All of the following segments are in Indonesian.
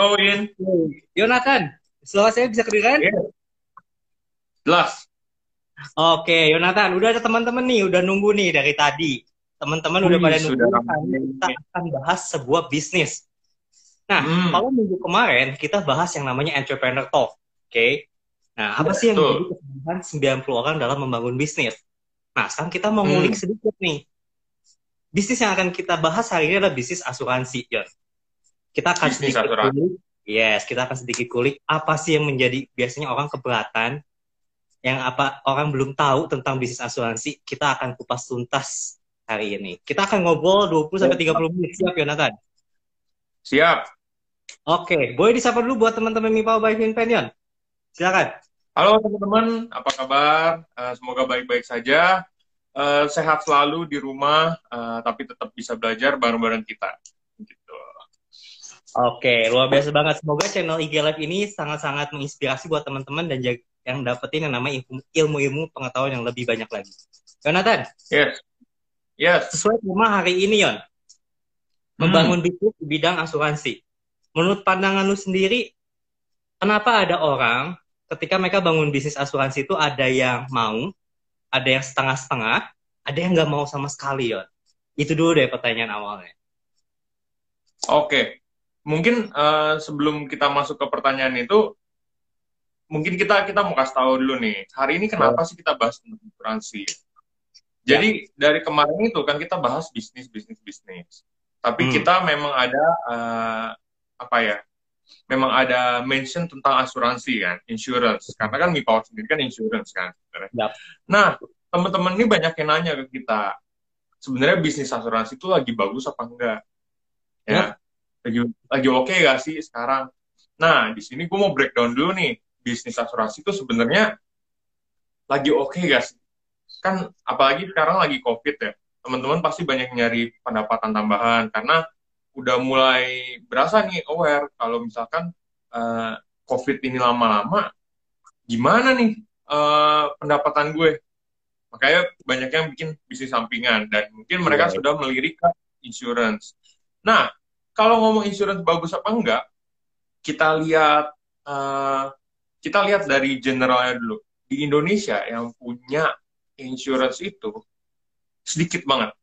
Halo, Win. Yonatan, suara saya bisa kedengeran? Iya. Jelas. Oke, Yonatan, udah ada teman-teman nih, udah nunggu nih dari tadi. Teman-teman udah pada nunggu, kita akan bahas sebuah bisnis. Nah, Hmm. kalau minggu kemarin kita bahas yang namanya entrepreneur talk, oke? Nah, apa sih yang menjadi kesempatan 90 orang dalam membangun bisnis? Nah, sekarang kita mau Hmm. ngulik sedikit nih. Bisnis yang akan kita bahas hari ini adalah bisnis asuransi, Yon. Kita akan Bisnis sedikit asuransi. kulik, yes, kita akan sedikit kulik apa sih yang menjadi biasanya orang keberatan, yang apa orang belum tahu tentang bisnis asuransi, kita akan kupas tuntas hari ini. Kita akan ngobrol 20 sampai 30 menit, siap Yonatan? Siap. Oke, boleh disapa dulu buat teman-teman MIPA by Finpen, Yon? Silakan. Halo teman-teman, apa kabar? Eh, semoga baik-baik saja. Eh, sehat selalu di rumah, eh, tapi tetap bisa belajar bareng-bareng kita. Oke, luar biasa banget. Semoga channel IG Live ini sangat-sangat menginspirasi buat teman-teman dan yang dapetin yang namanya ilmu- ilmu-ilmu pengetahuan yang lebih banyak lagi. Yonatan, Yes. Yes. sesuai tema hari ini, Yon. Membangun bisnis di bidang asuransi. Menurut pandangan lu sendiri, kenapa ada orang ketika mereka bangun bisnis asuransi itu ada yang mau, ada yang setengah-setengah, ada yang nggak mau sama sekali, Yon? Itu dulu deh pertanyaan awalnya. Oke. Mungkin eh, sebelum kita masuk ke pertanyaan itu, mungkin kita kita mau kasih tahu dulu nih. Hari ini kenapa sih kita bahas tentang asuransi? Jadi dari kemarin itu kan kita bahas bisnis bisnis bisnis. Tapi Hmm. kita memang ada eh, apa ya? Memang ada mention tentang asuransi kan, insurance. Karena kan Mipower sendiri kan insurance kan. Yap. Nah, teman-teman ini banyak yang nanya ke kita, sebenarnya bisnis asuransi itu lagi bagus apa enggak? Ya, Yap. Lagi lagi oke gak sih sekarang? Nah, di sini gue mau breakdown dulu nih, bisnis asuransi itu sebenarnya lagi oke gak sih? Kan apalagi sekarang lagi COVID ya, teman-teman pasti banyak nyari pendapatan tambahan karena udah mulai berasa nih aware kalau misalkan eh, COVID ini lama-lama, gimana nih eh, pendapatan gue? Makanya banyak yang bikin bisnis sampingan dan mungkin mereka Iya. sudah melirik ke insurance. Nah, kalau ngomong insurance bagus apa enggak, kita lihat eh, kita lihat dari generalnya dulu. Di Indonesia yang punya insurance itu sedikit banget.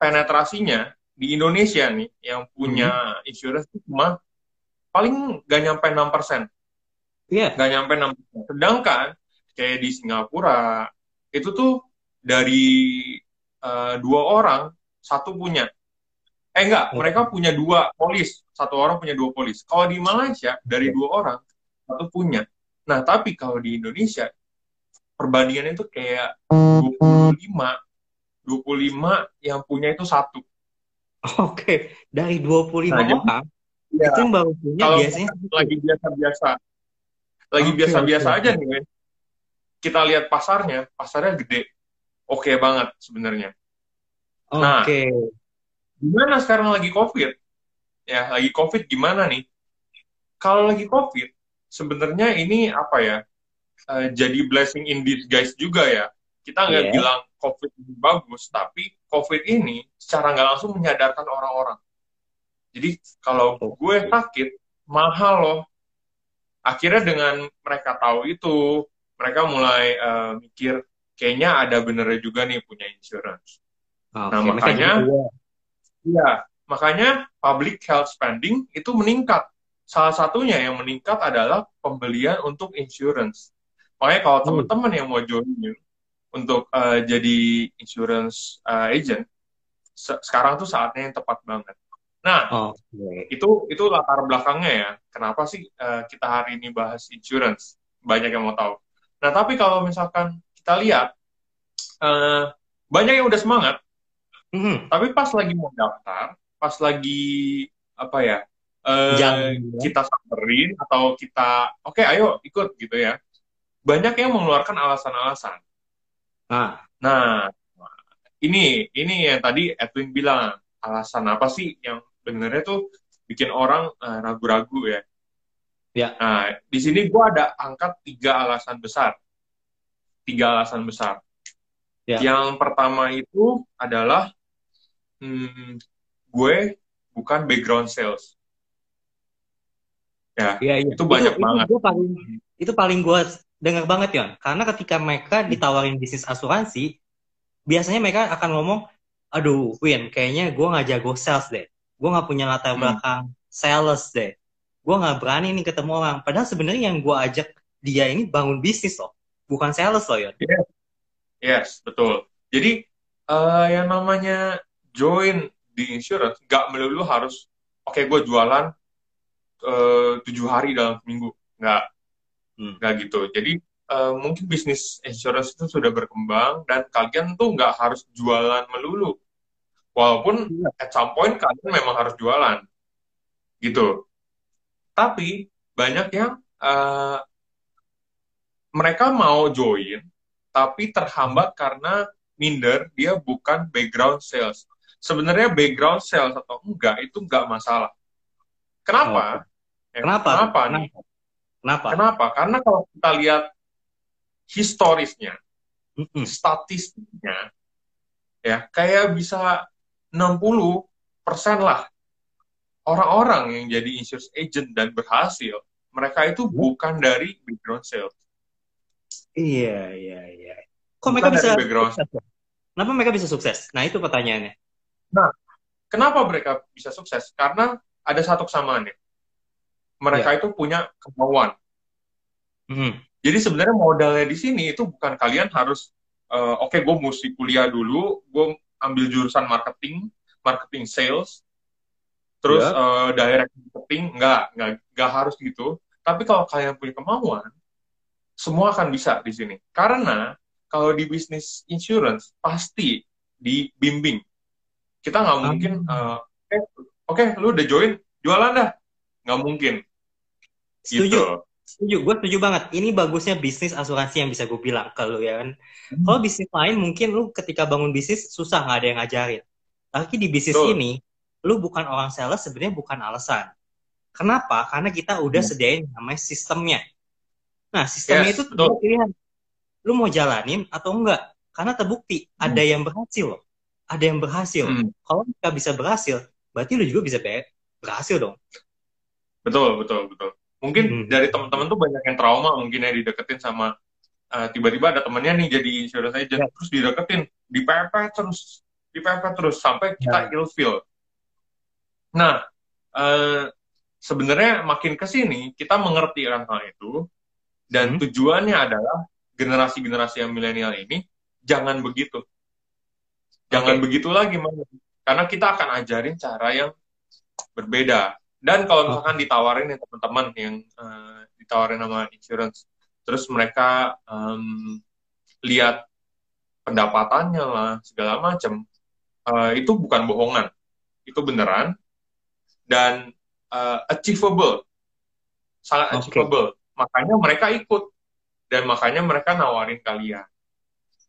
Penetrasinya di Indonesia nih yang punya insurance itu cuma paling gak nyampe 6%. Iya. Gak nyampe 6%. Sedangkan kayak di Singapura itu tuh dari eh, dua orang satu punya. Eh enggak, mereka punya dua polis. Satu orang punya dua polis. Kalau di Malaysia dari dua orang satu punya. Nah, tapi kalau di Indonesia perbandingannya itu kayak 25 25 yang punya itu satu. Oke, dari 25 Nah, orang, Iya. itu yang baru punya Kalau biasanya lagi biasa-biasa. Lagi biasa-biasa oke, aja oke. nih. Kita lihat pasarnya, pasarnya gede. Oke banget sebenarnya. Nah, Oke. Gimana sekarang lagi COVID? Ya, lagi COVID gimana nih? Kalau lagi COVID, sebenarnya ini apa ya? eh, jadi blessing in disguise juga ya. Kita nggak Iya. bilang COVID ini bagus, tapi COVID ini secara nggak langsung menyadarkan orang-orang. Jadi kalau gue sakit, mahal loh. Akhirnya dengan mereka tahu itu, mereka mulai eh, mikir, kayaknya ada benernya juga nih punya insurance. Oke, Nah, makanya. Iya, makanya public health spending itu meningkat. Salah satunya yang meningkat adalah pembelian untuk insurance. Makanya kalau Hmm. teman-teman yang mau join untuk eh, jadi insurance eh, agent, se- sekarang tuh saatnya yang tepat banget. Nah, Oke. itu itu latar belakangnya ya. Kenapa sih eh, kita hari ini bahas insurance? Banyak yang mau tahu. Nah, tapi kalau misalkan kita lihat, eh, banyak yang udah semangat, Mhm. tapi pas lagi mau daftar, pas lagi apa ya, ya. kita samperin atau kita, oke ayo ikut gitu ya. Banyak yang mengeluarkan alasan-alasan. Nah, Nah, ini ini yang tadi Edwin bilang, alasan apa sih yang benernya tuh bikin orang eh, ragu-ragu ya. Ya. Nah, di sini gua ada angkat tiga alasan besar. Tiga alasan besar. Ya. Yang pertama itu adalah hmm, gue bukan background sales. Ya, Iya, iya. itu banyak itu, banget. Itu, paling itu paling gue dengar banget ya. Karena ketika mereka ditawarin bisnis asuransi, biasanya mereka akan ngomong, aduh, Win, kayaknya gue nggak jago sales deh. Gue nggak punya latar Hmm. belakang sales deh. Gue nggak berani nih ketemu orang. Padahal sebenarnya yang gue ajak dia ini bangun bisnis loh, bukan sales loh ya. Yes, betul. Jadi eh, yang namanya join di insurance nggak melulu harus oke gue jualan eh, tujuh hari dalam seminggu nggak Hmm. nggak gitu. Jadi eh, mungkin bisnis insurance itu sudah berkembang dan kalian tuh nggak harus jualan melulu. Walaupun Iya. at some point kalian memang harus jualan gitu. Tapi banyak yang eh, mereka mau join tapi terhambat karena minder dia bukan background sales. Sebenarnya background sales atau enggak itu enggak masalah. Kenapa? Ya, Kenapa? Kenapa nih? Kenapa? Kenapa? Karena kalau kita lihat historisnya, Mm-mm. statistiknya, ya kayak bisa 60 persen lah orang-orang yang jadi insurance agent dan berhasil, mereka itu bukan dari background sales. Iya, iya, iya. Kok Bukan mereka bisa background. sukses? Kenapa mereka bisa sukses? Nah, itu pertanyaannya. Kenapa mereka bisa sukses? Karena ada satu kesamaannya. Mereka itu punya kemauan. Mhm. Jadi sebenarnya modalnya di sini itu bukan kalian harus, eh, oke gue mesti kuliah dulu, gue ambil jurusan marketing, marketing sales, terus Ya. eh, direct marketing, nggak, nggak, nggak harus gitu. Tapi kalau kalian punya kemauan, semua akan bisa di sini. Karena kalau di bisnis insurance pasti dibimbing. Kita nggak mungkin, eh, oke, oke, lu udah join, jualan dah, nggak mungkin. Setuju. Gitu. Setuju, gue setuju banget. Ini bagusnya bisnis asuransi yang bisa gue bilang ke lu ya kan. Hmm. Kalau bisnis lain mungkin lu ketika bangun bisnis susah nggak ada yang ngajarin. Tapi di bisnis Betul. ini, lu bukan orang sales sebenarnya bukan alasan. Kenapa? Karena kita udah Hmm. sediain namanya sistemnya. Nah, sistemnya Yes, itu pilihan. Lu mau jalanin atau enggak? Karena terbukti ada yang berhasil loh. Ada yang berhasil. Hmm. Kalau kita bisa berhasil, berarti lu juga bisa be- berhasil dong. Betul, betul, betul. Mungkin Hmm. dari teman-teman tuh banyak yang trauma mungkin ya dideketin sama eh, tiba-tiba ada temennya nih jadi insurance agent Ya. terus dideketin, dipepet terus, dipepet terus sampai kita ilfeel. Nah, eh, sebenarnya makin ke sini kita mengerti akan hal itu dan Hmm. tujuannya adalah generasi-generasi yang milenial ini jangan begitu. Jangan Oke. begitu lagi. Karena kita akan ajarin cara yang berbeda. Dan kalau misalkan ditawarin ya teman-teman yang eh, ditawarin sama insurance, terus mereka em, lihat pendapatannya lah segala macam, eh, itu bukan bohongan, itu beneran dan eh, achievable, sangat Oke. achievable. Makanya mereka ikut dan makanya mereka nawarin kalian,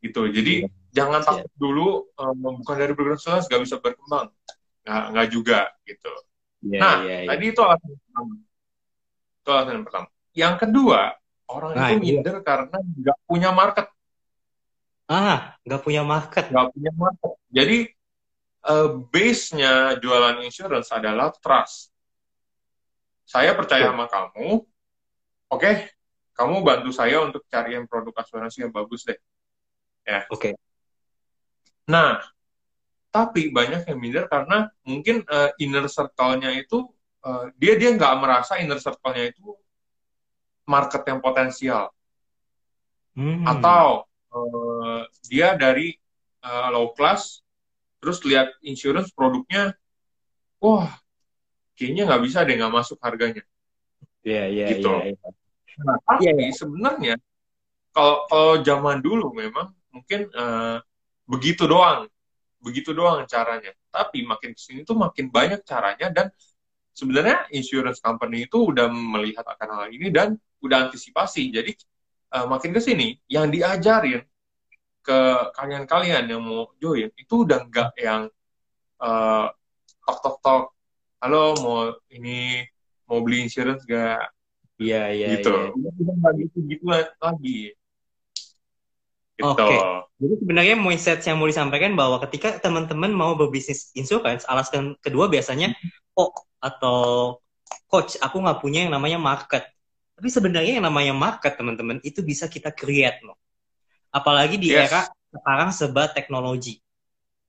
gitu. Jadi jangan takut dulu em, bukan dari background sales gak bisa berkembang, nggak nggak juga gitu. Iya, Nah, iya, iya. tadi itu alasan pertama. Itu alasan yang pertama. Yang kedua, orang Nah, itu iya. minder karena nggak punya market, Ah, nggak punya market. nggak punya market. Jadi eh, base-nya jualan insurance adalah trust. Saya percaya Betul. sama kamu, oke, kamu bantu saya untuk cariin produk asuransi yang bagus deh. Oke. Nah, tapi banyak yang minder karena mungkin eh, inner circle-nya itu eh, dia dia nggak merasa inner circle-nya itu market yang potensial Hmm. atau eh, dia dari eh, low class terus lihat insurance produknya wah kayaknya nggak bisa deh nggak masuk harganya Iya, iya, gitu. iya. iya. Nah, tapi Iya, iya. sebenarnya kalau kalau zaman dulu memang mungkin eh, begitu doang, begitu doang caranya. Tapi makin ke sini tuh makin banyak caranya dan sebenarnya insurance company itu udah melihat akan hal ini dan udah antisipasi. Jadi eh, makin ke sini yang diajarin ke kalian-kalian yang mau join itu udah nggak yang eh, tok tok tok, halo mau ini mau beli insurance gak Iya, iya, gitu. iya. Udah udah nggak gitu gitu lagi. Gitu. Oke. Jadi sebenarnya mindset yang mau disampaikan bahwa ketika teman-teman mau berbisnis insurance, alasan kedua biasanya oh atau coach, aku nggak punya yang namanya market. Tapi sebenarnya yang namanya market, teman-teman, itu bisa kita create loh. Apalagi di Yes. era sekarang serba teknologi.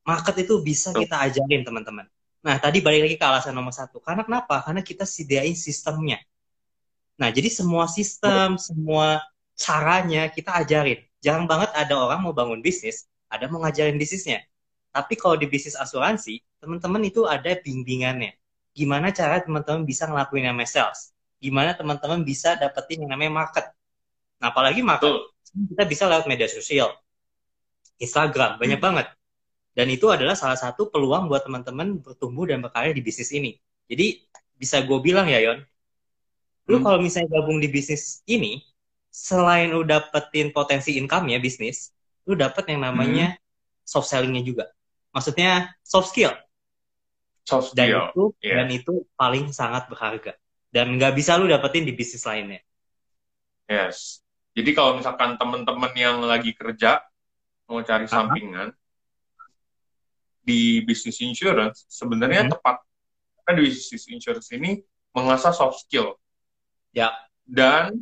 Market itu bisa kita ajarin, teman-teman. Nah, tadi balik lagi ke alasan nomor satu. Karena kenapa? Karena kita sediain sistemnya. Nah, jadi semua sistem, semua caranya kita ajarin. Jarang banget ada orang mau bangun bisnis, ada mau ngajarin bisnisnya. Tapi kalau di bisnis asuransi, teman-teman itu ada bimbingannya. Gimana cara teman-teman bisa ngelakuin yang namanya sales? Gimana teman-teman bisa dapetin yang namanya market? Nah, apalagi market, Betul. kita bisa lewat media sosial. Instagram, banyak Hmm. banget. Dan itu adalah salah satu peluang buat teman-teman bertumbuh dan berkarya di bisnis ini. Jadi, bisa gue bilang ya, Yon, lu Hmm. kalau misalnya gabung di bisnis ini, selain lu dapetin potensi income ya bisnis, lu dapet yang namanya soft selling-nya juga. Maksudnya soft skill. Soft Dan skill. itu Iya. dan itu paling sangat berharga. Dan nggak bisa lu dapetin di bisnis lainnya. Yes. Jadi kalau misalkan teman-teman yang lagi kerja mau cari Aha. sampingan di bisnis insurance, sebenarnya Mhm. tepat karena di bisnis insurance ini mengasah soft skill. Ya. Dan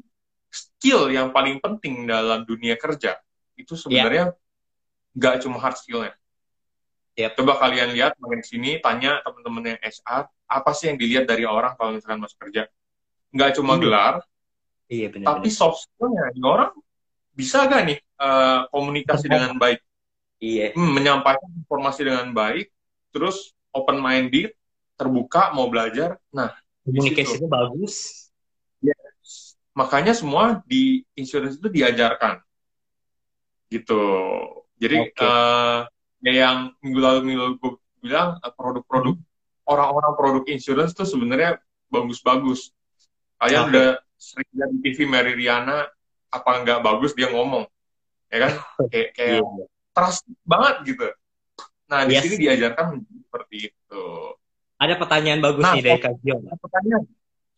skill yang paling penting dalam dunia kerja itu sebenarnya nggak cuma hard skill-nya. Yep. Coba kalian lihat makin sini tanya teman-teman yang HR apa sih yang dilihat dari orang kalau misalkan masuk kerja? Nggak cuma Hmm. gelar, Iya benar. tapi soft skill-nya ini orang bisa gak nih eh, komunikasi dengan baik, Iya. Hmm, menyampaikan informasi dengan baik, terus open minded, terbuka mau belajar. Nah, Komunikasinya bagus. Makanya semua di insurance itu diajarkan, gitu. Jadi Oke. eh, ya yang minggu lalu minggu lalu gue bilang eh, produk-produk orang-orang produk insurance itu sebenarnya bagus-bagus. Kalian Oke. udah sering lihat di TV Mary Riana apa nggak bagus dia ngomong, ya kan? Kayak kayak Iya. trust banget gitu. Nah, di Yes. sini diajarkan seperti itu. Ada pertanyaan bagus Nah, nih dari Kak. Nah, pertanyaan,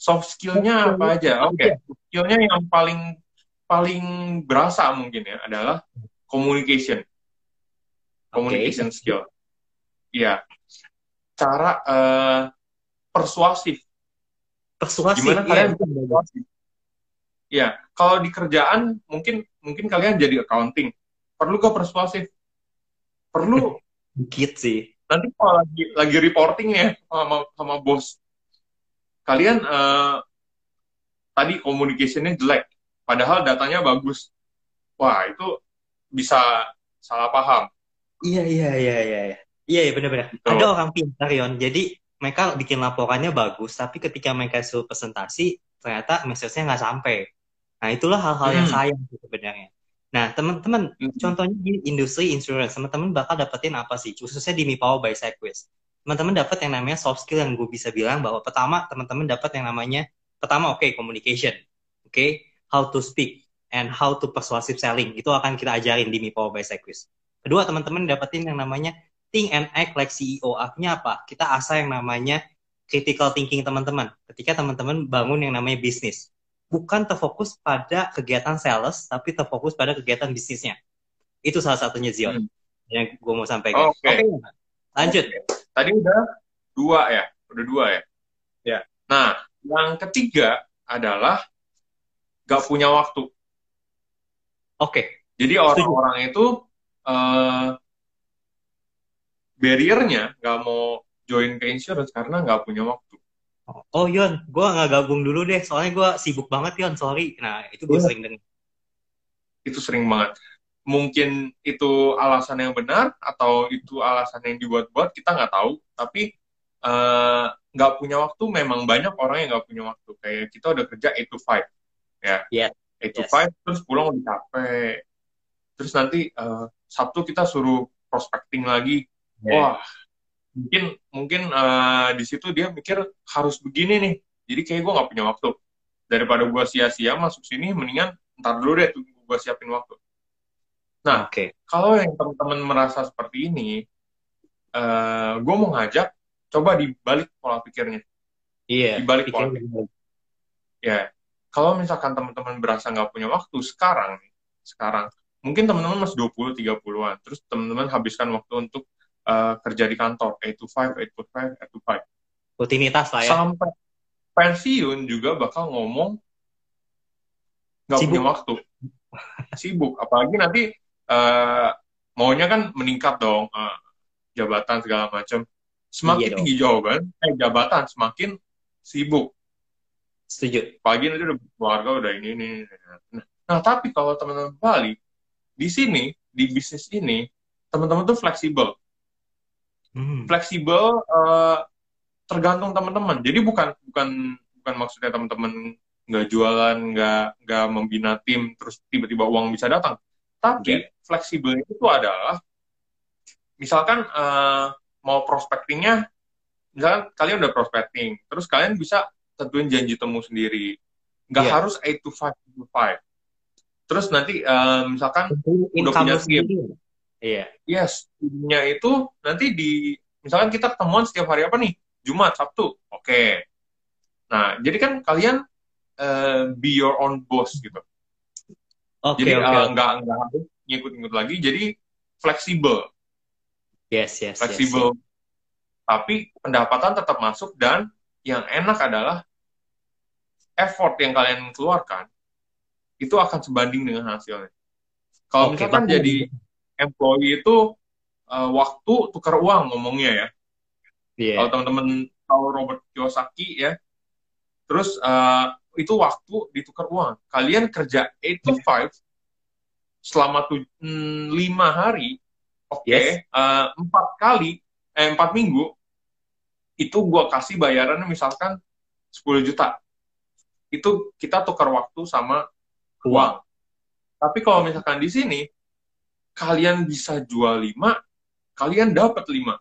soft skill-nya apa aja? Oke, skill-nya yang paling paling berasa mungkin ya adalah communication. Communication skill. Iya. Cara eh, persuasif. Persuasif. Gimana kalian betul. persuasif? Iya, kalau di kerjaan mungkin mungkin kalian jadi accounting. Perlu gak persuasif? Perlu. Dikit sih. nanti kalau lagi lagi reporting ya sama sama bos kalian eh, tadi communication-nya jelek padahal datanya bagus wah itu bisa salah paham Iya, iya, iya, iya. Iya, iya iya, benar-benar. Gitu. Ada orang pintar, Yon. Jadi, mereka bikin laporannya bagus, tapi ketika mereka suruh presentasi, ternyata message-nya nggak sampai. Nah, itulah hal-hal yang Hmm. sayang sih sebenarnya. Nah, teman-teman, contohnya di industri insurance, teman-teman bakal dapetin apa sih? Khususnya di Mipower by Sequest. Teman-teman dapat yang namanya soft skill yang gue bisa bilang bahwa pertama, teman-teman dapat yang namanya, pertama, oke, communication. Oke, how to speak and how to persuasive selling. Itu akan kita ajarin di Mipower by Sequest. Kedua, teman-teman dapetin yang namanya think and act like CEO. Artinya apa? Kita asah yang namanya critical thinking teman-teman. Ketika teman-teman bangun yang namanya bisnis. Bukan terfokus pada kegiatan sales, tapi terfokus pada kegiatan bisnisnya. Itu salah satunya Zion. Hmm. Yang gue mau sampaikan. Oke. lanjut. Tadi udah dua ya udah dua ya Ya. nah yang ketiga adalah gak punya waktu Oke. jadi orang-orang itu eh barriernya nggak mau join ke insurance karena nggak punya waktu Oh Yon, gue nggak gabung dulu deh. Soalnya gue sibuk banget Yon, sorry. Nah itu gue Iya. sering dengar. itu sering banget. Mungkin itu alasan yang benar atau itu alasan yang dibuat-buat kita nggak tahu. Tapi eh, nggak punya waktu memang banyak orang yang nggak punya waktu. Kayak kita udah kerja 8 to 5 ya. Yes. 8 to Yes. 5 terus pulang udah capek. Terus nanti eh, Sabtu kita suruh prospecting lagi. Wah, mungkin mungkin eh, di situ dia mikir harus begini nih. Jadi kayak gue nggak punya waktu. Daripada gue sia-sia masuk sini, mendingan ntar dulu deh tuh gue siapin waktu. Nah, Oke. kalau yang teman-teman merasa seperti ini, eh gue mau ngajak, coba dibalik pola pikirnya. Iya. Dibalik pola pikirnya? Ya, kalau misalkan teman-teman berasa nggak punya waktu sekarang, sekarang, mungkin teman-teman masih 20, 30-an, terus teman-teman habiskan waktu untuk eh, kerja di kantor, 8 to 5, 8 to 5, 8 to 5. Rutinitas lah ya. Sampai, pensiun juga bakal ngomong nggak punya waktu sibuk apalagi nanti uh, maunya kan meningkat dong uh, jabatan segala macam semakin iya tinggi jawaban eh jabatan semakin sibuk. Setuju. Pagi nanti udah keluarga udah ini ini nah, nah tapi kalau teman-teman Bali di sini di bisnis ini teman-teman tuh fleksibel. Hmm. fleksibel uh, tergantung teman-teman. Jadi bukan bukan bukan maksudnya teman-teman nggak jualan nggak nggak membina tim terus tiba-tiba uang bisa datang tapi yeah. fleksibel itu adalah misalkan uh, mau prospectingnya misalkan kalian udah prospecting terus kalian bisa tentuin janji temu sendiri. Nggak yeah. harus 8 to 5 to 5 terus nanti uh, misalkan udah punya tim iya. Yes timnya itu nanti di misalkan kita ketemuan setiap hari apa nih? Jumat Sabtu. Oke. Okay. nah jadi kan kalian uh, be your own boss gitu okay, jadi okay. Uh, nggak nggak harus ngikut-ngikut lagi jadi fleksibel yes yes fleksibel yes, yes. tapi pendapatan tetap masuk dan yang enak adalah effort yang kalian keluarkan itu akan sebanding dengan hasilnya. Kalau okay, misalkan jadi employee itu uh, waktu tukar uang ngomongnya ya. Yeah. Kalau teman-teman tahu Robert Kiyosaki ya, terus uh, itu waktu ditukar uang. Kalian kerja 8 to 5 selama tuj- mm, lima hari, oke, okay, yes. uh, empat kali, eh, empat minggu, itu gue kasih bayarannya misalkan 10 juta. Itu kita tukar waktu sama uang. Tapi kalau misalkan di sini, kalian bisa jual 5, kalian dapat 5.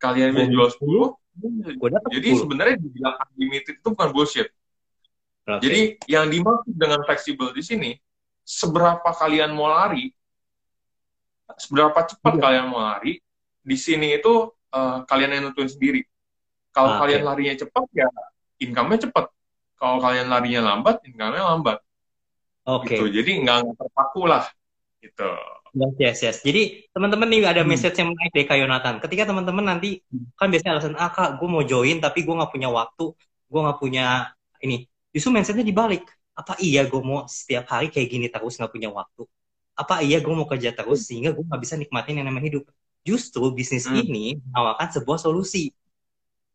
Kalian bisa jual 10, jadi sebenarnya dibilang unlimited itu bukan bullshit. Okay. Jadi yang dimaksud dengan fleksibel di sini, seberapa kalian mau lari, seberapa cepat yeah. kalian mau lari, di sini itu uh, kalian yang nentuin sendiri. Kalau ah, kalian okay. larinya cepat ya income-nya cepat. Kalau kalian larinya lambat, income-nya lambat. Oke. Okay. Gitu. Jadi nggak terpaku lah. Gitu. Yes, yes, yes. Jadi teman-teman nih ada hmm. message yang menarik deh Kak Yonatan. Ketika teman-teman nanti kan biasanya alasan ah kak, gue mau join tapi gue nggak punya waktu, gue nggak punya ini. Justru mindsetnya dibalik. Apa iya gue mau setiap hari kayak gini terus nggak punya waktu? Apa iya gue mau kerja terus sehingga gue nggak bisa nikmatin yang namanya hidup? Justru bisnis hmm. ini menawarkan sebuah solusi.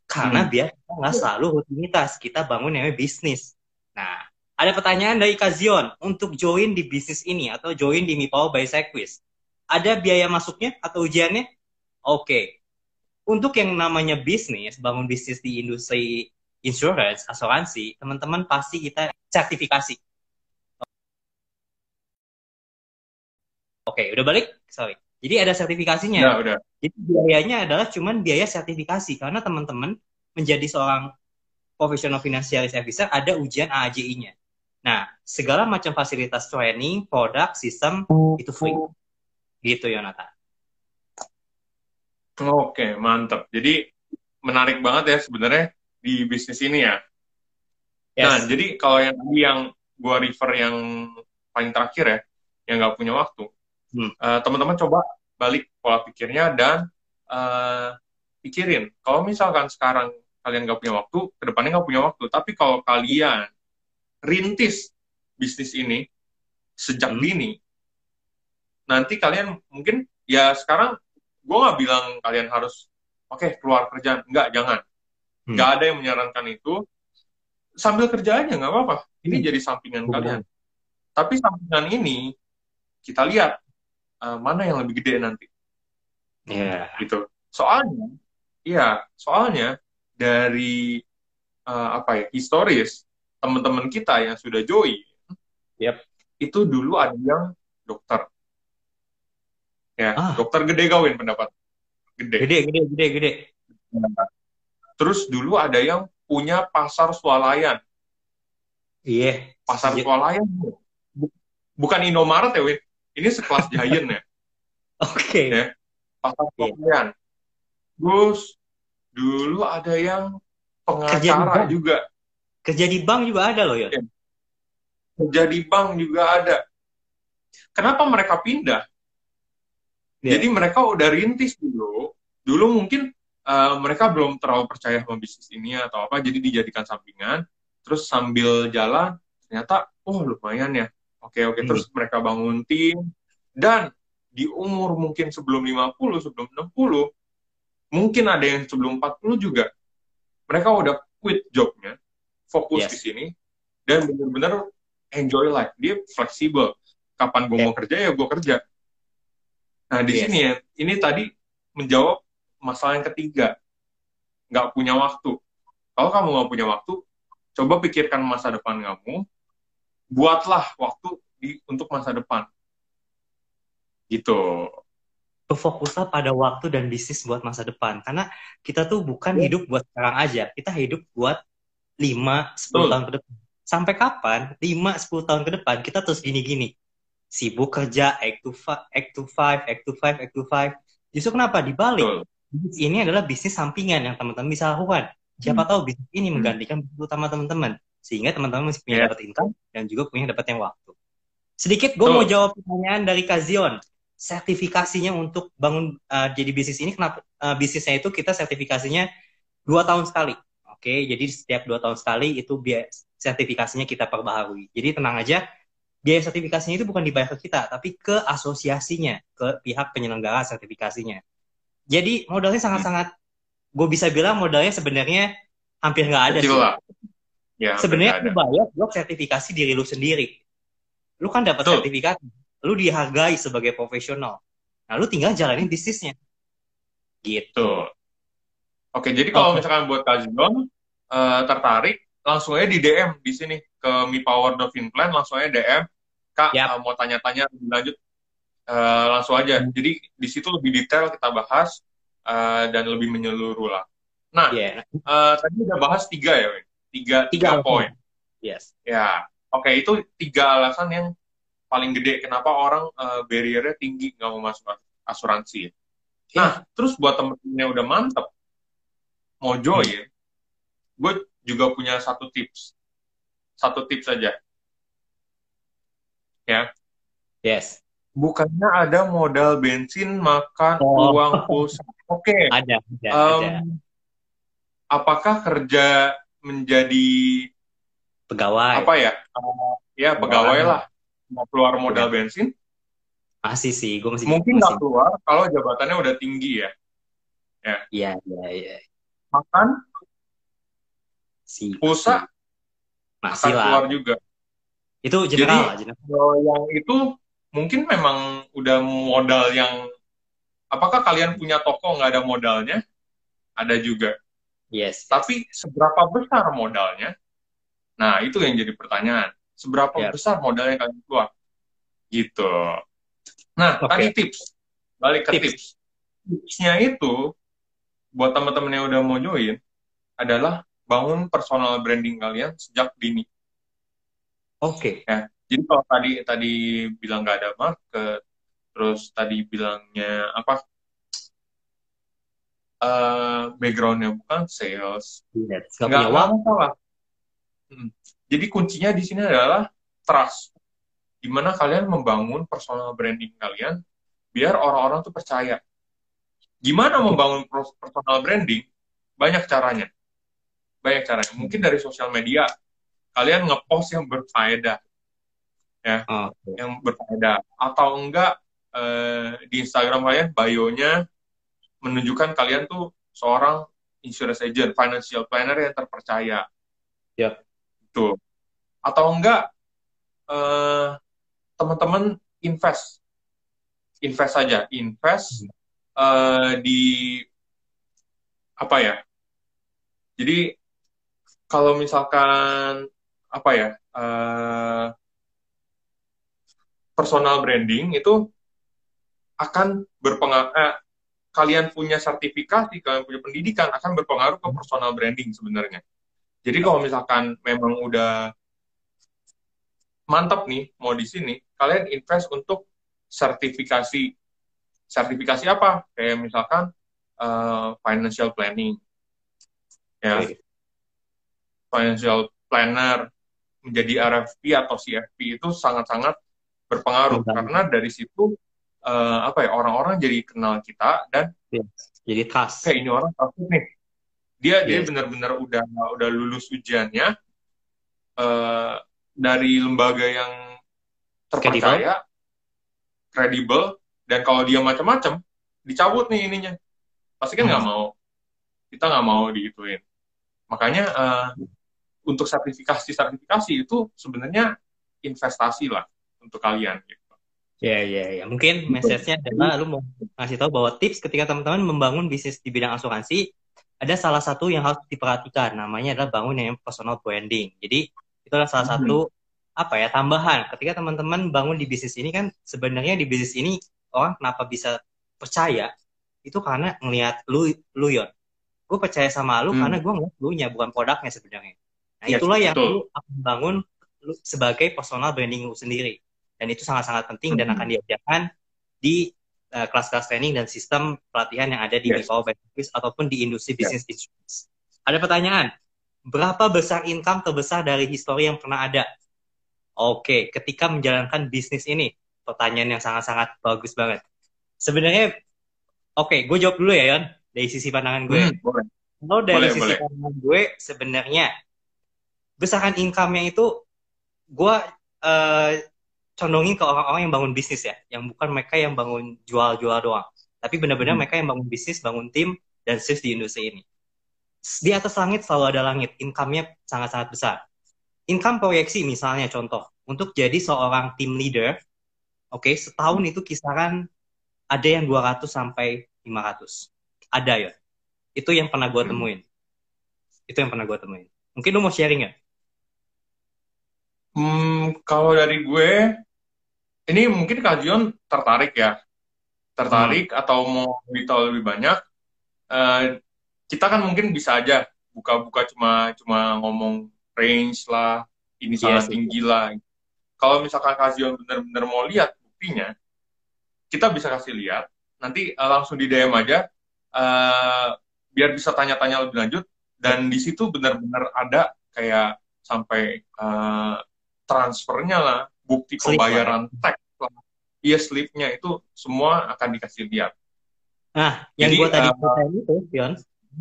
Karena hmm. biar kita nggak selalu rutinitas, kita bangun namanya bisnis. Nah, ada pertanyaan dari Kazion untuk join di bisnis ini atau join di Mipower by Sequis. Ada biaya masuknya atau ujiannya? Oke. Okay. Untuk yang namanya bisnis, bangun bisnis di industri insurance, asuransi, teman-teman pasti kita sertifikasi. Oke, okay, udah balik? Sorry. Jadi ada sertifikasinya. Ya, udah. Jadi biayanya adalah cuman biaya sertifikasi karena teman-teman menjadi seorang profesional financial advisor ada ujian AAJI-nya. Nah, segala macam fasilitas training, produk, sistem itu free. Gitu Yonatan. Oke, mantap. Jadi menarik banget ya sebenarnya di bisnis ini ya. Yes. Nah, jadi kalau yang yang gua refer yang paling terakhir ya, yang nggak punya waktu, hmm. uh, teman-teman coba balik pola pikirnya dan uh, pikirin kalau misalkan sekarang kalian nggak punya waktu ke depannya nggak punya waktu tapi kalau kalian rintis bisnis ini sejak hmm. dini nanti kalian mungkin ya sekarang gue nggak bilang kalian harus oke okay, keluar kerjaan nggak jangan hmm. nggak hmm. ada yang menyarankan itu sambil kerja aja nggak apa-apa ini hmm. jadi sampingan hmm. kalian tapi sampingan ini kita lihat uh, mana yang lebih gede nanti. Iya. Yeah. Gitu. Soalnya, iya, soalnya dari uh, apa ya historis teman-teman kita yang sudah join, yep. itu dulu ada yang dokter, ya ah. dokter gede kawin pendapat, gede, gede, gede, gede, gede. Nah, terus dulu ada yang punya pasar swalayan, iya, yeah. pasar yeah. swalayan, bukan Indomaret ya, Win ini sekelas Giant ya. Oke. Okay. Ya, pasar yeah. Terus dulu ada yang pengacara juga. Kerja di bank juga ada loh ya. Kerja di bank juga ada. Kenapa mereka pindah? Yeah. Jadi mereka udah rintis dulu. Dulu mungkin uh, mereka belum terlalu percaya sama bisnis ini atau apa, jadi dijadikan sampingan. Terus sambil jalan, ternyata, oh lumayan ya. Oke, oke. Hmm. Terus mereka bangun tim. Dan di umur mungkin sebelum 50, sebelum 60, mungkin ada yang sebelum 40 juga. Mereka udah quit jobnya, fokus yes. di sini, dan benar-benar enjoy life. Dia fleksibel. Kapan gue yeah. mau kerja, ya gue kerja. Nah, di yes. sini ya, ini tadi menjawab masalah yang ketiga. Nggak punya waktu. Kalau kamu nggak punya waktu, coba pikirkan masa depan kamu, buatlah waktu di, untuk masa depan. Gitu. Fokuslah pada waktu dan bisnis buat masa depan. Karena kita tuh bukan ya. hidup buat sekarang aja. Kita hidup buat 5-10 tahun ke depan. Sampai kapan? 5-10 tahun ke depan kita terus gini-gini. Sibuk kerja, act to, act to five, act to five, act to five. Justru kenapa? Dibalik. Bisnis ini adalah bisnis sampingan yang teman-teman bisa lakukan. Siapa hmm. tahu bisnis ini hmm. menggantikan bisnis utama teman-teman. Sehingga teman-teman masih punya yeah. dapat income dan juga punya dapat yang waktu. Sedikit gue mau jawab pertanyaan dari Kazion. Sertifikasinya untuk bangun uh, jadi bisnis ini, kenapa uh, bisnisnya itu kita sertifikasinya dua tahun sekali. Oke, okay? jadi setiap dua tahun sekali itu biaya sertifikasinya kita perbaharui. Jadi tenang aja, biaya sertifikasinya itu bukan dibayar ke kita, tapi ke asosiasinya, ke pihak penyelenggara sertifikasinya. Jadi modalnya sangat-sangat, gue bisa bilang modalnya sebenarnya hampir nggak ada sih. Ya, sebenarnya lu bayar buat sertifikasi diri lu sendiri. Lu kan dapat sertifikasi, lu dihargai sebagai profesional. Nah, lu tinggal jalanin bisnisnya. Gitu. Oke, jadi kalau okay. misalkan buat Kak uh, tertarik, langsung aja di DM di sini ke Mi Power Dolphin Plan, langsung aja DM. Kak, yep. uh, mau tanya-tanya lebih lanjut, uh, langsung aja. Hmm. Jadi di situ lebih detail kita bahas uh, dan lebih menyeluruh lah. Nah, yeah. uh, tadi udah bahas tiga ya, Win? tiga tiga, tiga poin. Yes. Ya, oke okay, itu tiga alasan yang paling gede kenapa orang uh, barriernya tinggi nggak mau masuk asuransi. Yeah. Nah, terus buat temen-temen yang udah mantep mau join, hmm. gue juga punya satu tips. Satu tips saja. Ya. Yes. Bukannya ada modal bensin, makan, oh. uang, pulsa. Oke. Okay. Ada, ada, um, ada. Apakah kerja menjadi pegawai apa ya uh, ya pegawai lah mau keluar modal ya. bensin masih sih gue masih mungkin nggak keluar kalau jabatannya udah tinggi ya ya iya iya iya makan si pulsa lah keluar juga itu general jadi general. yang itu mungkin memang udah modal yang apakah kalian punya toko nggak ada modalnya ada juga Yes. Tapi seberapa besar modalnya? Nah, itu yang jadi pertanyaan. Seberapa yeah. besar modalnya kalian keluar? Gitu. Nah, okay. tadi tips. Balik ke tips. tips. Tipsnya itu, buat teman-teman yang udah mau join, adalah bangun personal branding kalian sejak dini. Oke. Okay. Ya. Jadi kalau tadi tadi bilang nggak ada market, terus tadi bilangnya apa uh, backgroundnya bukan sales, yes, nggak masalah. Hmm. Jadi kuncinya di sini adalah trust, Gimana kalian membangun personal branding kalian biar orang-orang tuh percaya. Gimana membangun personal branding? Banyak caranya. Banyak caranya. Mungkin dari sosial media, kalian ngepost yang berfaedah, ya, okay. yang berfaedah. Atau enggak eh, di Instagram kalian bio-nya menunjukkan kalian tuh seorang insurance agent, financial planner yang terpercaya. Ya. Tuh. Atau enggak uh, teman-teman invest. Invest saja, invest uh, di apa ya? Jadi kalau misalkan apa ya? Uh, personal branding itu akan berpengaruh eh, kalian punya sertifikasi, kalian punya pendidikan akan berpengaruh ke personal branding sebenarnya. Jadi kalau misalkan memang udah mantap nih mau di sini, kalian invest untuk sertifikasi. Sertifikasi apa? Kayak misalkan uh, financial planning, ya, financial planner menjadi RFP atau CFP itu sangat-sangat berpengaruh karena dari situ uh, apa ya orang-orang jadi kenal kita dan yeah. Jadi trust. Kayak ini orang trusted nih. Dia dia Yes. benar-benar udah udah lulus ujiannya eh, dari lembaga yang terpercaya, kredibel, dan kalau dia macam-macam dicabut nih ininya. Pasti kan nggak Hmm. mau. Kita nggak mau digituin. Makanya eh, untuk sertifikasi-sertifikasi itu sebenarnya investasi lah untuk kalian. Gitu. Ya, ya, ya. Mungkin message-nya adalah lu mau ngasih tahu bahwa tips ketika teman-teman membangun bisnis di bidang asuransi, ada salah satu yang harus diperhatikan, namanya adalah bangun yang personal branding. Jadi, itu adalah salah Hmm. satu apa ya tambahan. Ketika teman-teman bangun di bisnis ini kan sebenarnya di bisnis ini orang kenapa bisa percaya itu karena ngelihat lu lu Yon. Gue percaya sama lu Hmm. karena gue ngeliat lu nya bukan produknya sebenarnya. Nah, Yes, itulah yang betul. lu akan bangun lu sebagai personal branding lu sendiri. Dan itu sangat-sangat penting dan Hmm. akan diajarkan di uh, kelas-kelas training dan sistem pelatihan yang ada di Yes. Office ataupun di industri Yes. bisnis insurance. Ada pertanyaan, berapa besar income terbesar dari histori yang pernah ada? Oke, ketika menjalankan bisnis ini, pertanyaan yang sangat-sangat bagus banget. Sebenarnya, oke, gue jawab dulu ya, Yon, dari sisi pandangan gue. Hmm, boleh. Kalau dari Boleh, sisi boleh. pandangan gue, sebenarnya besaran income-nya itu gue eh, condongin ke orang-orang yang bangun bisnis ya, yang bukan mereka yang bangun jual-jual doang, tapi benar-benar Hmm. mereka yang bangun bisnis, bangun tim dan sukses di industri ini. Di atas langit selalu ada langit, income-nya sangat-sangat besar. Income proyeksi misalnya contoh, untuk jadi seorang team leader, oke, setahun itu kisaran ada yang 200 sampai 500. Ada ya. Itu yang pernah gue Hmm. temuin. Itu yang pernah gue temuin. Mungkin lu mau sharing ya? Hmm, kalau dari gue, ini mungkin Kak Jion tertarik ya, tertarik atau mau lebih tahu lebih banyak. Eh, kita kan mungkin bisa aja buka-buka cuma cuma ngomong range lah, ini Iya sangat sih. tinggi lah. Kalau misalkan Kak Jion benar-benar mau lihat buktinya, kita bisa kasih lihat. Nanti eh, langsung di DM aja, eh, biar bisa tanya-tanya lebih lanjut. Dan di situ benar-benar ada kayak sampai eh, transfernya lah, bukti ya. pembayaran tax lah, iya slipnya itu semua akan dikasih lihat. Nah, yang gue tadi eh, ceritain itu, Pion,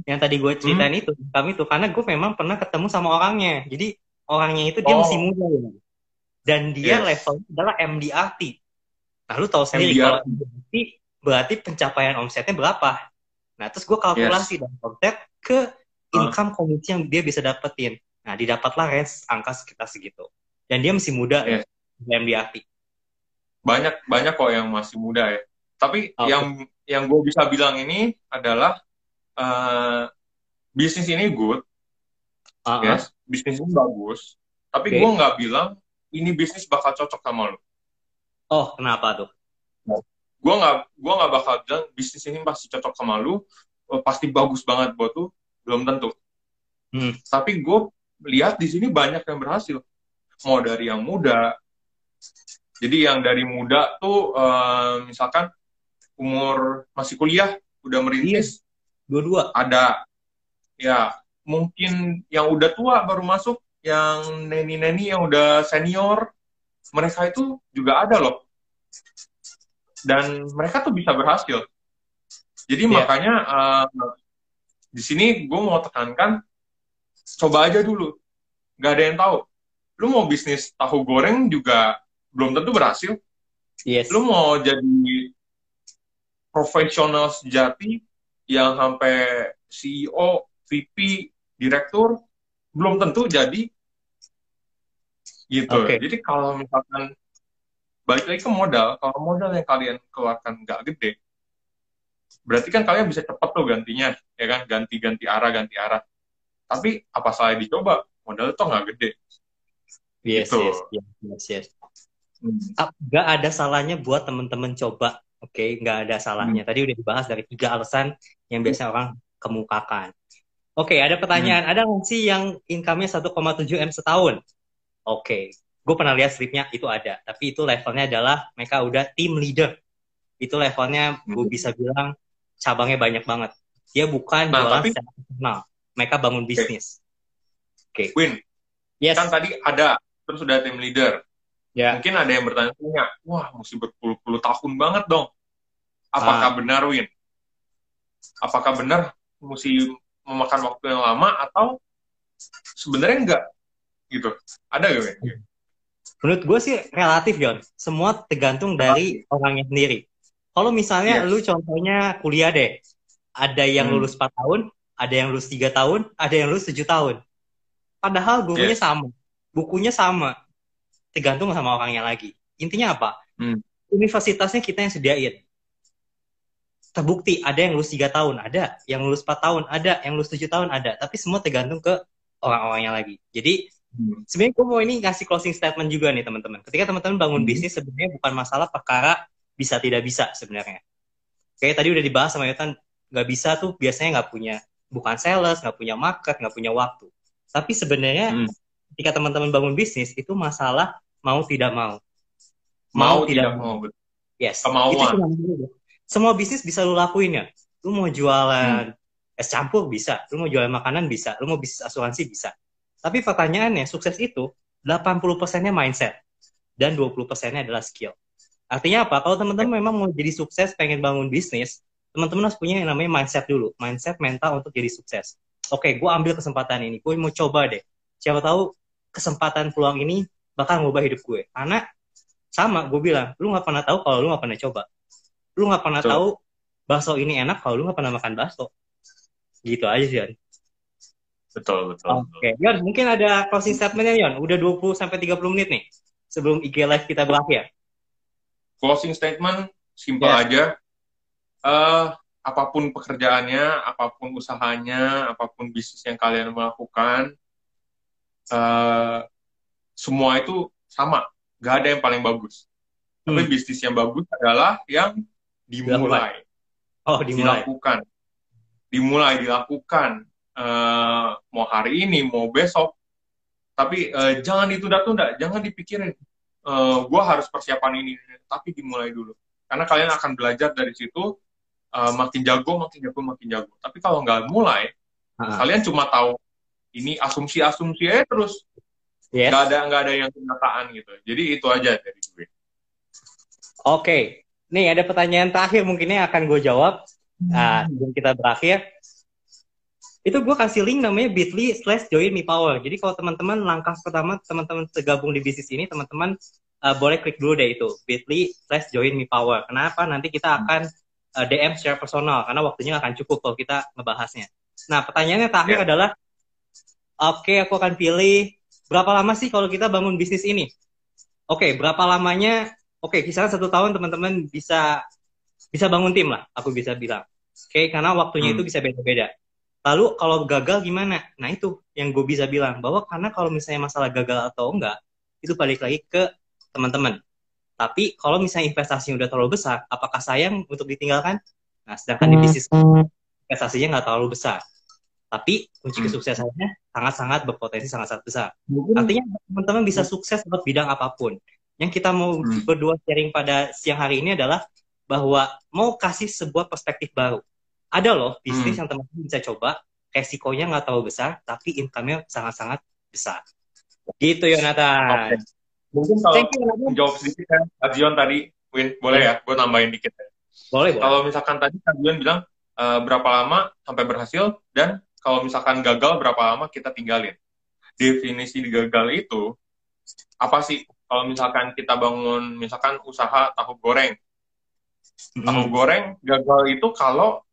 yang tadi gue ceritain itu, kami itu, karena gue memang pernah ketemu sama orangnya. Jadi orangnya itu dia Oh. masih muda ya. Dan dia Yes. levelnya adalah MDRT. Nah, lu tahu sendiri kalau MDRT berarti pencapaian omsetnya berapa. Nah, terus gue kalkulasi dan konten ke income komisi yang dia bisa dapetin. Nah, didapatlah range angka sekitar segitu. Dan dia masih muda Yes. ya, MDRT. Banyak banyak kok yang masih muda ya. Tapi Oke. yang yang gue bisa bilang ini adalah eh, bisnis ini good, Uh-uh. yes, bisnis ini bagus. Tapi Oke. gue nggak bilang ini bisnis bakal cocok sama lo. Oh, kenapa tuh? Gue nggak gue nggak bakal bilang bisnis ini pasti cocok sama lu, eh, pasti bagus banget buat lu. Belum tentu. Hmm. Tapi gue lihat di sini banyak yang berhasil. Mau dari yang muda. Jadi yang dari muda tuh eh, misalkan umur masih kuliah udah merintis Dua-dua. ada ya mungkin yang udah tua baru masuk yang neni-neni yang udah senior mereka itu juga ada loh. Dan mereka tuh bisa berhasil. Jadi Iya. makanya eh, di sini gue mau tekankan coba aja dulu. Nggak ada yang tahu. Lu mau bisnis tahu goreng juga belum tentu berhasil. Yes. lu mau jadi profesional sejati yang sampai CEO, VP, direktur belum tentu jadi gitu. Oke. Jadi kalau misalkan balik lagi ke modal, kalau modal yang kalian keluarkan nggak gede, berarti kan kalian bisa cepat tuh gantinya, ya kan? Ganti-ganti arah, ganti arah. Tapi apa salah dicoba? Modal itu nggak gede. Yes, Gitu. yes, yes, yes, yes. Hmm. Nggak ada salahnya buat temen-temen coba. Oke, nggak ada Hmm. salahnya. Tadi udah dibahas dari tiga alasan yang biasa orang kemukakan. Oke, ada pertanyaan. Hmm. Ada nggak sih yang income-nya 1,7 M setahun? Oke, gue pernah lihat slipnya itu ada. Tapi itu levelnya adalah mereka udah team leader. Itu levelnya gue Hmm. bisa bilang cabangnya banyak banget. Dia bukan Nah, jualan tapi- secara personal. Mereka bangun bisnis. Win, Yes. kan tadi ada terus sudah tim leader. Ya. Mungkin ada yang bertanya, wah mesti berpuluh-puluh tahun banget dong. Apakah Ah. benar Win? apakah benar mesti memakan waktu yang lama atau sebenarnya enggak gitu ada gak ya? Menurut gue sih relatif Yon, semua tergantung dari orangnya sendiri. Kalau misalnya yes. lu contohnya kuliah deh, ada yang hmm. lulus 4 tahun, ada yang lulus 3 tahun, ada yang lulus 7 tahun. Padahal gurunya yes. sama, bukunya sama, tergantung sama orangnya lagi. Intinya apa? Hmm. Universitasnya kita yang sediain. Terbukti ada yang lulus 3 tahun, ada. Yang lulus 4 tahun, ada. Yang lulus 7 tahun, ada. Tapi semua tergantung ke orang-orangnya lagi. Jadi Hmm. Sebenarnya gue mau ini ngasih closing statement juga nih teman-teman. Ketika teman-teman bangun hmm. bisnis sebenarnya bukan masalah perkara bisa tidak bisa sebenarnya. Kayak tadi udah dibahas sama Yotan, nggak bisa tuh biasanya nggak punya bukan sales, nggak punya market, nggak punya waktu. Tapi sebenarnya hmm. ketika teman-teman bangun bisnis itu masalah mau tidak mau. Mau, mau tidak mau. Yes. Kemauan. Itu semua bisnis bisa lu lakuin ya. Lu mau jualan hmm. es campur bisa, lu mau jualan makanan bisa, lu mau bisnis asuransi bisa tapi pertanyaannya, sukses itu 80%-nya mindset dan 20%-nya adalah skill. Artinya apa? Kalau teman-teman memang mau jadi sukses, pengen bangun bisnis, teman-teman harus punya yang namanya mindset dulu. Mindset mental untuk jadi sukses. Oke, gue ambil kesempatan ini. Gue mau coba deh. Siapa tahu kesempatan peluang ini bakal ngubah hidup gue. Karena sama, gue bilang, lu gak pernah tahu kalau lu gak pernah coba. Lu gak pernah so. tahu bakso ini enak kalau lu gak pernah makan bakso. Gitu aja sih, Betul, betul. Oke, okay. Yon, mungkin ada closing statementnya Yon. Udah 20 sampai 30 menit nih sebelum IG live kita berakhir. Closing statement simpel yeah. aja. Uh, apa pun pekerjaannya, apa pun usahanya, apa pun bisnis yang kalian melakukan, uh, semua itu sama. Gak ada yang paling bagus. Hmm. Tapi bisnis yang bagus adalah yang dimulai. Oh, dimulai. Dilakukan. Dimulai, dilakukan uh, mau hari ini mau besok. Tapi uh, jangan ditunda-tunda jangan dipikirin uh, eh, gue harus persiapan ini tapi dimulai dulu. Karena kalian akan belajar dari situ uh, makin jago makin jago makin jago. Tapi kalau nggak mulai uh-huh. kalian cuma tahu ini asumsi-asumsi aja terus. Yes. nggak ada nggak ada yang kenyataan gitu. Jadi itu aja dari gue. Oke. Okay. nih ada pertanyaan terakhir mungkinnya akan gue jawab. Nah, sebelum kita berakhir itu gue kasih link namanya bit.ly slash join me power. Jadi kalau teman-teman langkah pertama teman-teman tergabung di bisnis ini, teman-teman uh, boleh klik dulu deh itu bit.ly slash join me power. Kenapa? Nanti kita akan uh, DM secara personal karena waktunya akan cukup kalau kita ngebahasnya. Nah pertanyaannya terakhir yeah. adalah, oke okay, aku akan pilih berapa lama sih kalau kita bangun bisnis ini? Oke, okay, berapa lamanya? Oke, okay, kisaran satu tahun teman-teman bisa bisa bangun tim lah, aku bisa bilang. Oke, okay, karena waktunya hmm. itu bisa beda-beda Lalu kalau gagal gimana? Nah itu yang gue bisa bilang bahwa karena kalau misalnya masalah gagal atau enggak itu balik lagi ke teman-teman. Tapi kalau misalnya investasinya udah terlalu besar, apakah sayang untuk ditinggalkan? Nah sedangkan di bisnis investasinya nggak terlalu besar. Tapi kunci hmm. kesuksesannya sangat-sangat berpotensi sangat-sangat besar. Artinya teman-teman bisa sukses dalam bidang apa pun. Yang kita mau hmm. berdua sharing pada siang hari ini adalah bahwa mau kasih sebuah perspektif baru ada loh bisnis hmm. yang teman-teman bisa coba resikonya nggak terlalu besar tapi income-nya sangat-sangat besar gitu Yonatan okay. mungkin kalau you, jawab sedikit kan Azion tadi Win boleh yeah. ya gue nambahin dikit ya boleh kalau misalkan tadi Azion bilang uh, berapa lama sampai berhasil dan kalau misalkan gagal berapa lama kita tinggalin definisi gagal itu apa sih kalau misalkan kita bangun misalkan usaha tahu goreng tahu hmm. goreng gagal itu kalau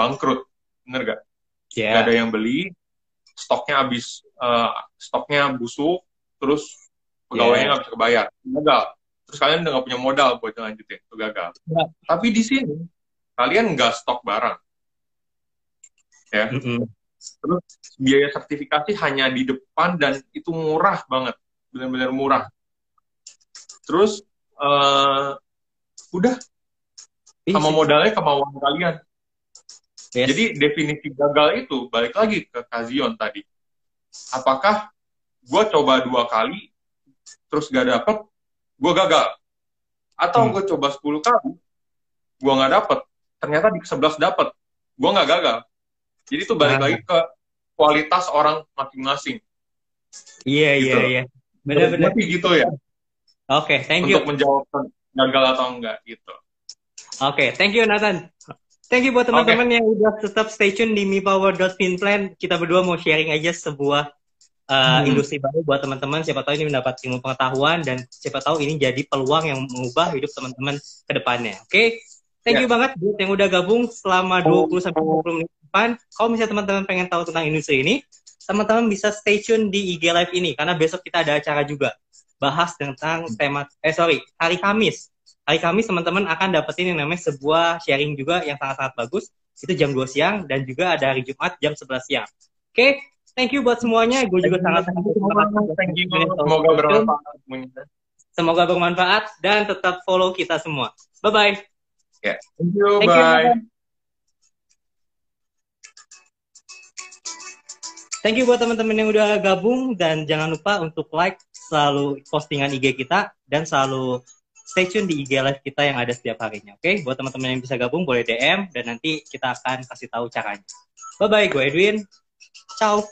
bangkrut, bener gak? Yeah. Gak ada yang beli, stoknya habis, uh, stoknya busuk, terus pegawainya nggak yeah. bisa kebayar, gagal. Terus kalian udah nggak punya modal buat lanjutin, itu gagal. Yeah. Tapi di sini kalian nggak stok barang, ya. Mm -hmm. Terus biaya sertifikasi hanya di depan dan itu murah banget, benar-benar murah. Terus uh, udah sama modalnya kemauan kalian Yes. Jadi definisi gagal itu balik lagi ke Kazion tadi. Apakah gue coba dua kali terus gak dapet, gue gagal. Atau hmm. gue coba 10 kali, gue gak dapet. Ternyata di 11 dapet, gue gak gagal. Jadi itu balik nah. lagi ke kualitas orang masing-masing. Iya, iya, gitu. iya. Benar-benar. gitu ya. Oke, okay, thank you. Untuk menjawab gagal atau enggak gitu. Oke, okay, thank you Nathan. Thank you buat teman-teman okay. yang udah tetap stay tune di mipower.finplan. Kita berdua mau sharing aja sebuah uh, hmm. industri baru buat teman-teman. Siapa tahu ini mendapat ilmu pengetahuan dan siapa tahu ini jadi peluang yang mengubah hidup teman-teman ke depannya. Oke? Okay? Thank yeah. you banget buat yang udah gabung selama 20 sampai 20 menit depan. Kalau misalnya teman-teman pengen tahu tentang industri ini, teman-teman bisa stay tune di IG Live ini karena besok kita ada acara juga bahas tentang tema eh sorry hari Kamis hari Kamis teman-teman akan dapetin yang namanya sebuah sharing juga yang sangat-sangat bagus. Itu jam 2 siang dan juga ada hari Jumat jam 11 siang. Oke okay? thank you buat semuanya. Gue juga sangat sangat thank you. semoga bermanfaat semoga bermanfaat dan tetap follow kita semua. Bye bye yeah. thank you. Thank bye. You, Thank you buat teman-teman yang udah gabung dan jangan lupa untuk like selalu postingan IG kita dan selalu stay tune di IG live kita yang ada setiap harinya. Oke, okay? buat teman-teman yang bisa gabung boleh DM dan nanti kita akan kasih tahu caranya. Bye bye, gue Edwin. Ciao.